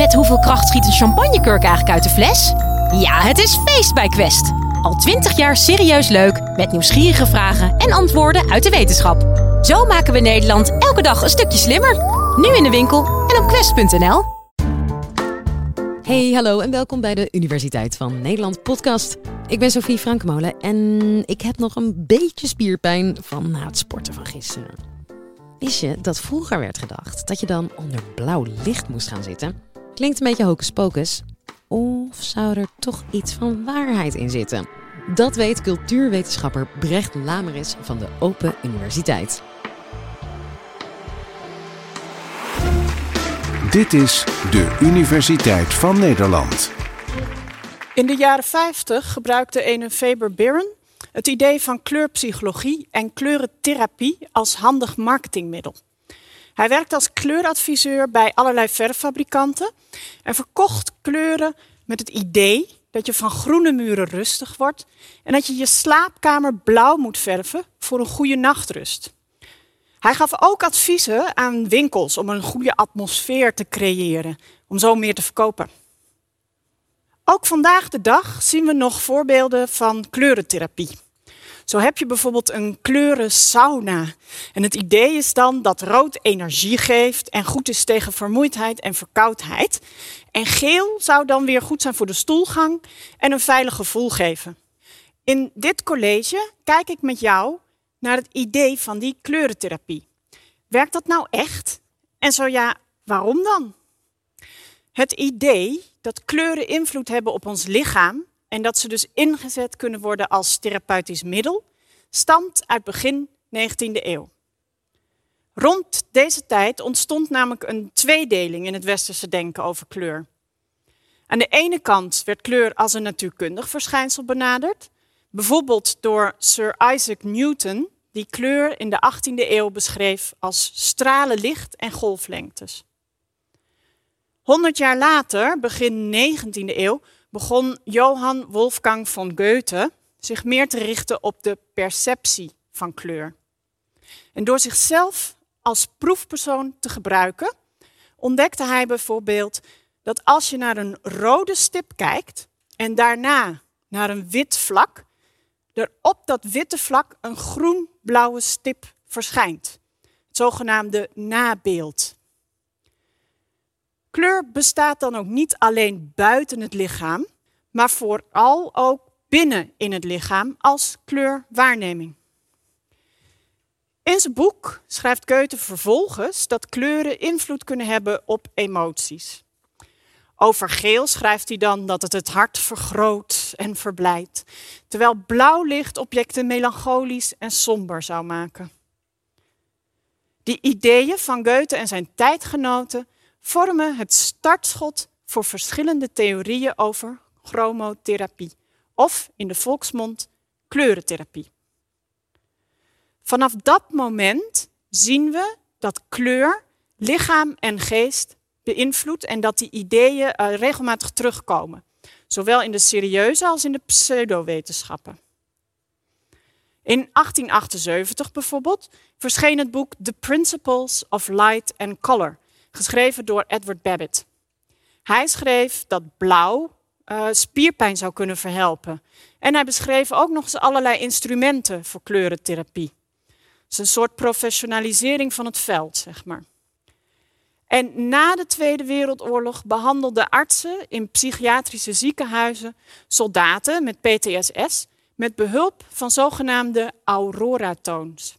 Met hoeveel kracht schiet een champagnekurk eigenlijk uit de fles? Ja, het is feest bij Quest. Al twintig jaar serieus leuk, met nieuwsgierige vragen en antwoorden uit de wetenschap. Zo maken we Nederland elke dag een stukje slimmer. Nu in de winkel en op quest.nl. Hey, hallo en welkom bij de Universiteit van Nederland podcast. Ik ben Sophie Frankmolen en ik heb nog een beetje spierpijn van na het sporten van gisteren. Wist je dat vroeger werd gedacht dat je dan onder blauw licht moest gaan zitten? Klinkt een beetje hocus pocus. Of zou er toch iets van waarheid in zitten? Dat weet cultuurwetenschapper Brecht Lameris van de Open Universiteit. Dit is de Universiteit van Nederland. In de jaren 50 gebruikte ene Faber Biren het idee van kleurpsychologie en kleurentherapie als handig marketingmiddel. Hij werkte als kleuradviseur bij allerlei verffabrikanten en verkocht kleuren met het idee dat je van groene muren rustig wordt en dat je je slaapkamer blauw moet verven voor een goede nachtrust. Hij gaf ook adviezen aan winkels om een goede atmosfeer te creëren, om zo meer te verkopen. Ook vandaag de dag zien we nog voorbeelden van kleurentherapie. Zo heb je bijvoorbeeld een kleuren sauna. En het idee is dan dat rood energie geeft en goed is tegen vermoeidheid en verkoudheid. En geel zou dan weer goed zijn voor de stoelgang en een veilig gevoel geven. In dit college kijk ik met jou naar het idee van die kleurentherapie. Werkt dat nou echt? En zo ja, waarom dan? Het idee dat kleuren invloed hebben op ons lichaam en dat ze dus ingezet kunnen worden als therapeutisch middel, stamt uit begin 19e eeuw. Rond deze tijd ontstond namelijk een tweedeling in het westerse denken over kleur. Aan de ene kant werd kleur als een natuurkundig verschijnsel benaderd, bijvoorbeeld door Sir Isaac Newton, die kleur in de 18e eeuw beschreef als stralen licht en golflengtes. Honderd jaar later, begin 19e eeuw, begon Johann Wolfgang von Goethe zich meer te richten op de perceptie van kleur. En door zichzelf als proefpersoon te gebruiken, ontdekte hij bijvoorbeeld dat als je naar een rode stip kijkt en daarna naar een wit vlak, er op dat witte vlak een groen-blauwe stip verschijnt. Het zogenaamde nabeeld. Kleur bestaat dan ook niet alleen buiten het lichaam, maar vooral ook binnen in het lichaam als kleurwaarneming. In zijn boek schrijft Goethe vervolgens dat kleuren invloed kunnen hebben op emoties. Over geel schrijft hij dan dat het het hart vergroot en verblijdt, terwijl blauw licht objecten melancholisch en somber zou maken. Die ideeën van Goethe en zijn tijdgenoten vormen het startschot voor verschillende theorieën over chromotherapie, of in de volksmond kleurentherapie. Vanaf dat moment zien we dat kleur lichaam en geest beïnvloedt en dat die ideeën uh, regelmatig terugkomen, zowel in de serieuze als in de pseudowetenschappen. In 1878 bijvoorbeeld verscheen het boek The Principles of Light and Color, geschreven door Edward Babbitt. Hij schreef dat blauw uh, spierpijn zou kunnen verhelpen. En hij beschreef ook nog eens allerlei instrumenten voor kleurentherapie. Het is een soort professionalisering van het veld, zeg maar. En na de Tweede Wereldoorlog behandelden artsen in psychiatrische ziekenhuizen soldaten met PTSS met behulp van zogenaamde aurora-toons.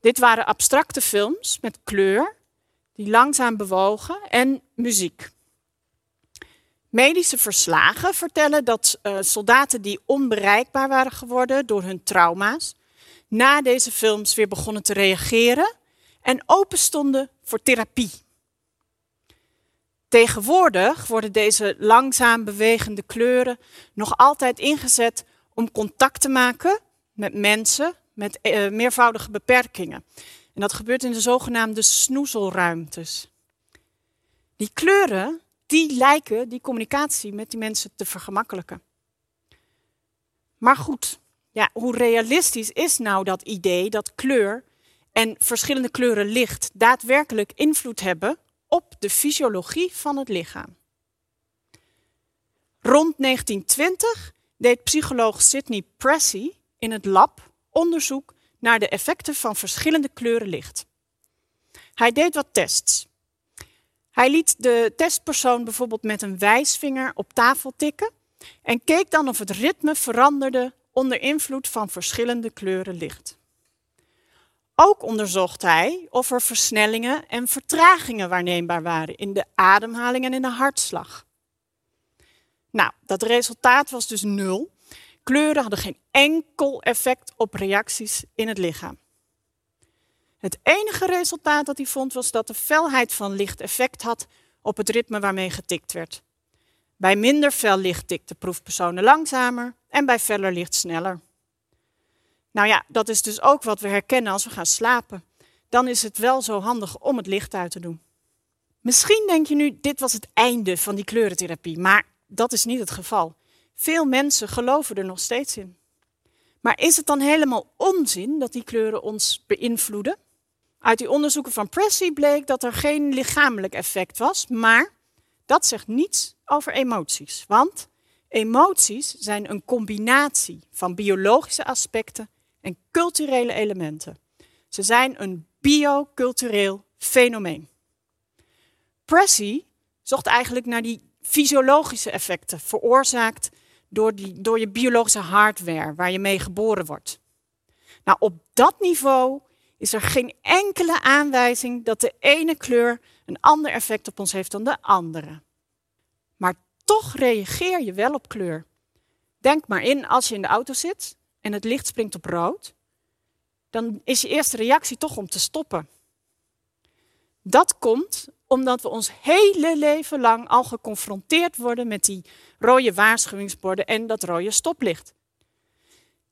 Dit waren abstracte films met kleur die langzaam bewogen en muziek. Medische verslagen vertellen dat uh, soldaten die onbereikbaar waren geworden door hun trauma's, na deze films weer begonnen te reageren en open stonden voor therapie. Tegenwoordig worden deze langzaam bewegende kleuren nog altijd ingezet om contact te maken met mensen met uh, meervoudige beperkingen. En dat gebeurt in de zogenaamde snoezelruimtes. Die kleuren die lijken die communicatie met die mensen te vergemakkelijken. Maar goed, ja, hoe realistisch is nou dat idee dat kleur en verschillende kleuren licht daadwerkelijk invloed hebben op de fysiologie van het lichaam. Rond 1920 deed psycholoog Sidney Pressey in het lab onderzoek naar de effecten van verschillende kleuren licht. Hij deed wat tests. Hij liet de testpersoon bijvoorbeeld met een wijsvinger op tafel tikken en keek dan of het ritme veranderde onder invloed van verschillende kleuren licht. Ook onderzocht hij of er versnellingen en vertragingen waarneembaar waren in de ademhaling en in de hartslag. Nou, dat resultaat was dus nul. Kleuren hadden geen enkel effect op reacties in het lichaam. Het enige resultaat dat hij vond was dat de felheid van licht effect had op het ritme waarmee getikt werd. Bij minder fel licht tikten proefpersonen langzamer en bij feller licht sneller. Nou ja, dat is dus ook wat we herkennen als we gaan slapen. Dan is het wel zo handig om het licht uit te doen. Misschien denk je nu, dit was het einde van die kleurentherapie, maar dat is niet het geval. Veel mensen geloven er nog steeds in. Maar is het dan helemaal onzin dat die kleuren ons beïnvloeden? Uit die onderzoeken van Pressey bleek dat er geen lichamelijk effect was, maar dat zegt niets over emoties. Want emoties zijn een combinatie van biologische aspecten en culturele elementen. Ze zijn een biocultureel fenomeen. Pressey zocht eigenlijk naar die fysiologische effecten veroorzaakt door, door je biologische hardware waar je mee geboren wordt. Nou, op dat niveau is er geen enkele aanwijzing dat de ene kleur een ander effect op ons heeft dan de andere. Maar toch reageer je wel op kleur. Denk maar in als je in de auto zit en het licht springt op rood, dan is je eerste reactie toch om te stoppen. Dat komt omdat we ons hele leven lang al geconfronteerd worden met die rode waarschuwingsborden en dat rode stoplicht.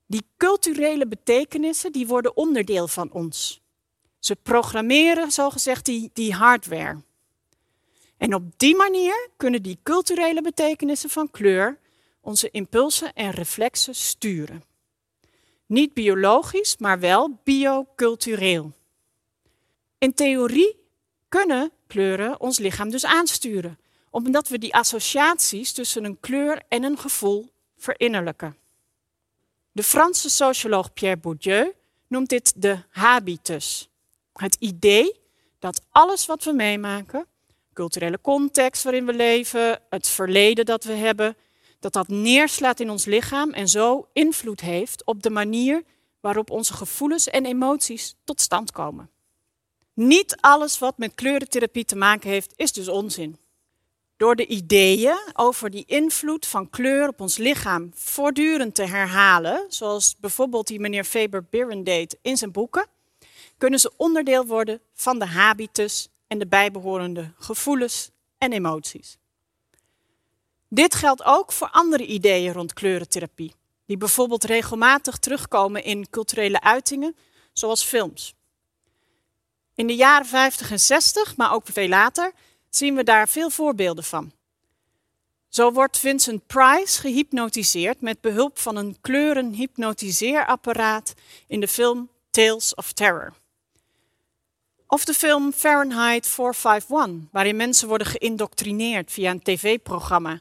Die culturele betekenissen die worden onderdeel van ons. Ze programmeren zogezegd die, die hardware. En op die manier kunnen die culturele betekenissen van kleur onze impulsen en reflexen sturen. Niet biologisch, maar wel biocultureel. In theorie kunnen kleuren ons lichaam dus aansturen, omdat we die associaties tussen een kleur en een gevoel verinnerlijken. De Franse socioloog Pierre Bourdieu noemt dit de habitus. Het idee dat alles wat we meemaken, culturele context waarin we leven, het verleden dat we hebben, dat dat neerslaat in ons lichaam en zo invloed heeft op de manier waarop onze gevoelens en emoties tot stand komen. Niet alles wat met kleurentherapie te maken heeft, is dus onzin. Door de ideeën over die invloed van kleur op ons lichaam voortdurend te herhalen, zoals bijvoorbeeld die meneer Faber-Biren deed in zijn boeken, kunnen ze onderdeel worden van de habitus en de bijbehorende gevoelens en emoties. Dit geldt ook voor andere ideeën rond kleurentherapie, die bijvoorbeeld regelmatig terugkomen in culturele uitingen, zoals films. In de jaren 50 en 60, maar ook veel later, zien we daar veel voorbeelden van. Zo wordt Vincent Price gehypnotiseerd met behulp van een kleurenhypnotiseerapparaat in de film Tales of Terror. Of de film Fahrenheit 451, waarin mensen worden geïndoctrineerd via een tv-programma.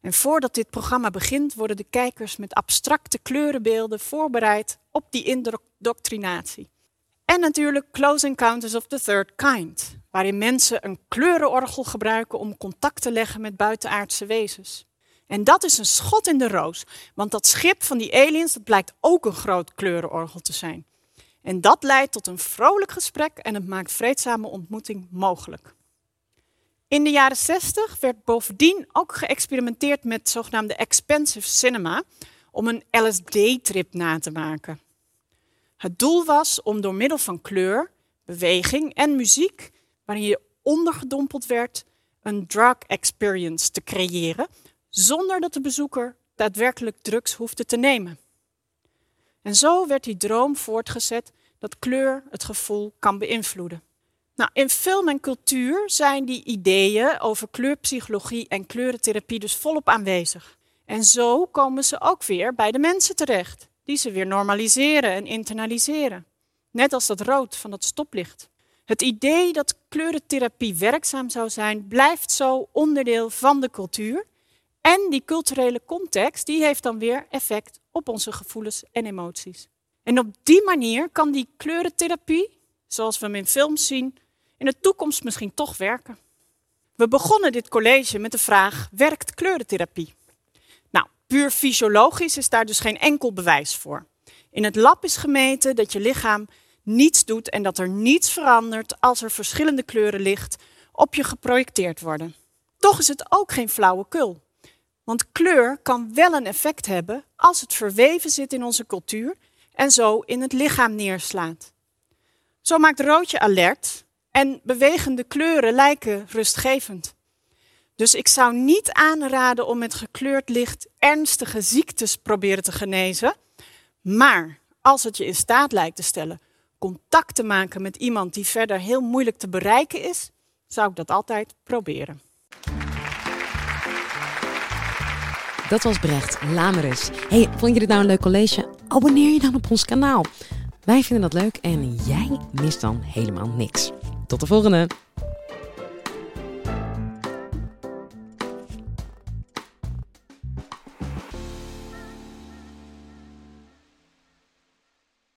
En voordat dit programma begint, worden de kijkers met abstracte kleurenbeelden voorbereid op die indoctrinatie. En natuurlijk Close Encounters of the Third Kind, waarin mensen een kleurenorgel gebruiken om contact te leggen met buitenaardse wezens. En dat is een schot in de roos, want dat schip van die aliens dat blijkt ook een groot kleurenorgel te zijn. En dat leidt tot een vrolijk gesprek en het maakt vreedzame ontmoeting mogelijk. In de jaren 60 werd bovendien ook geëxperimenteerd met zogenaamde expensive cinema om een LSD-trip na te maken. Het doel was om door middel van kleur, beweging en muziek, waarin je ondergedompeld werd, een drug experience te creëren, zonder dat de bezoeker daadwerkelijk drugs hoefde te nemen. En zo werd die droom voortgezet dat kleur het gevoel kan beïnvloeden. Nou, in film en cultuur zijn die ideeën over kleurpsychologie en kleurentherapie dus volop aanwezig. En zo komen ze ook weer bij de mensen terecht die ze weer normaliseren en internaliseren. Net als dat rood van dat stoplicht. Het idee dat kleurentherapie werkzaam zou zijn, blijft zo onderdeel van de cultuur. En die culturele context die heeft dan weer effect op onze gevoelens en emoties. En op die manier kan die kleurentherapie, zoals we hem in films zien, in de toekomst misschien toch werken. We begonnen dit college met de vraag: werkt kleurentherapie? Puur fysiologisch is daar dus geen enkel bewijs voor. In het lab is gemeten dat je lichaam niets doet en dat er niets verandert als er verschillende kleuren licht op je geprojecteerd worden. Toch is het ook geen flauwekul. Want kleur kan wel een effect hebben als het verweven zit in onze cultuur en zo in het lichaam neerslaat. Zo maakt roodje alert en bewegende kleuren lijken rustgevend. Dus ik zou niet aanraden om met gekleurd licht ernstige ziektes proberen te genezen. Maar als het je in staat lijkt te stellen contact te maken met iemand die verder heel moeilijk te bereiken is, zou ik dat altijd proberen. Dat was Brecht Lameris. Hey, vond je dit nou een leuk college? Abonneer je dan op ons kanaal. Wij vinden dat leuk en jij mist dan helemaal niks. Tot de volgende!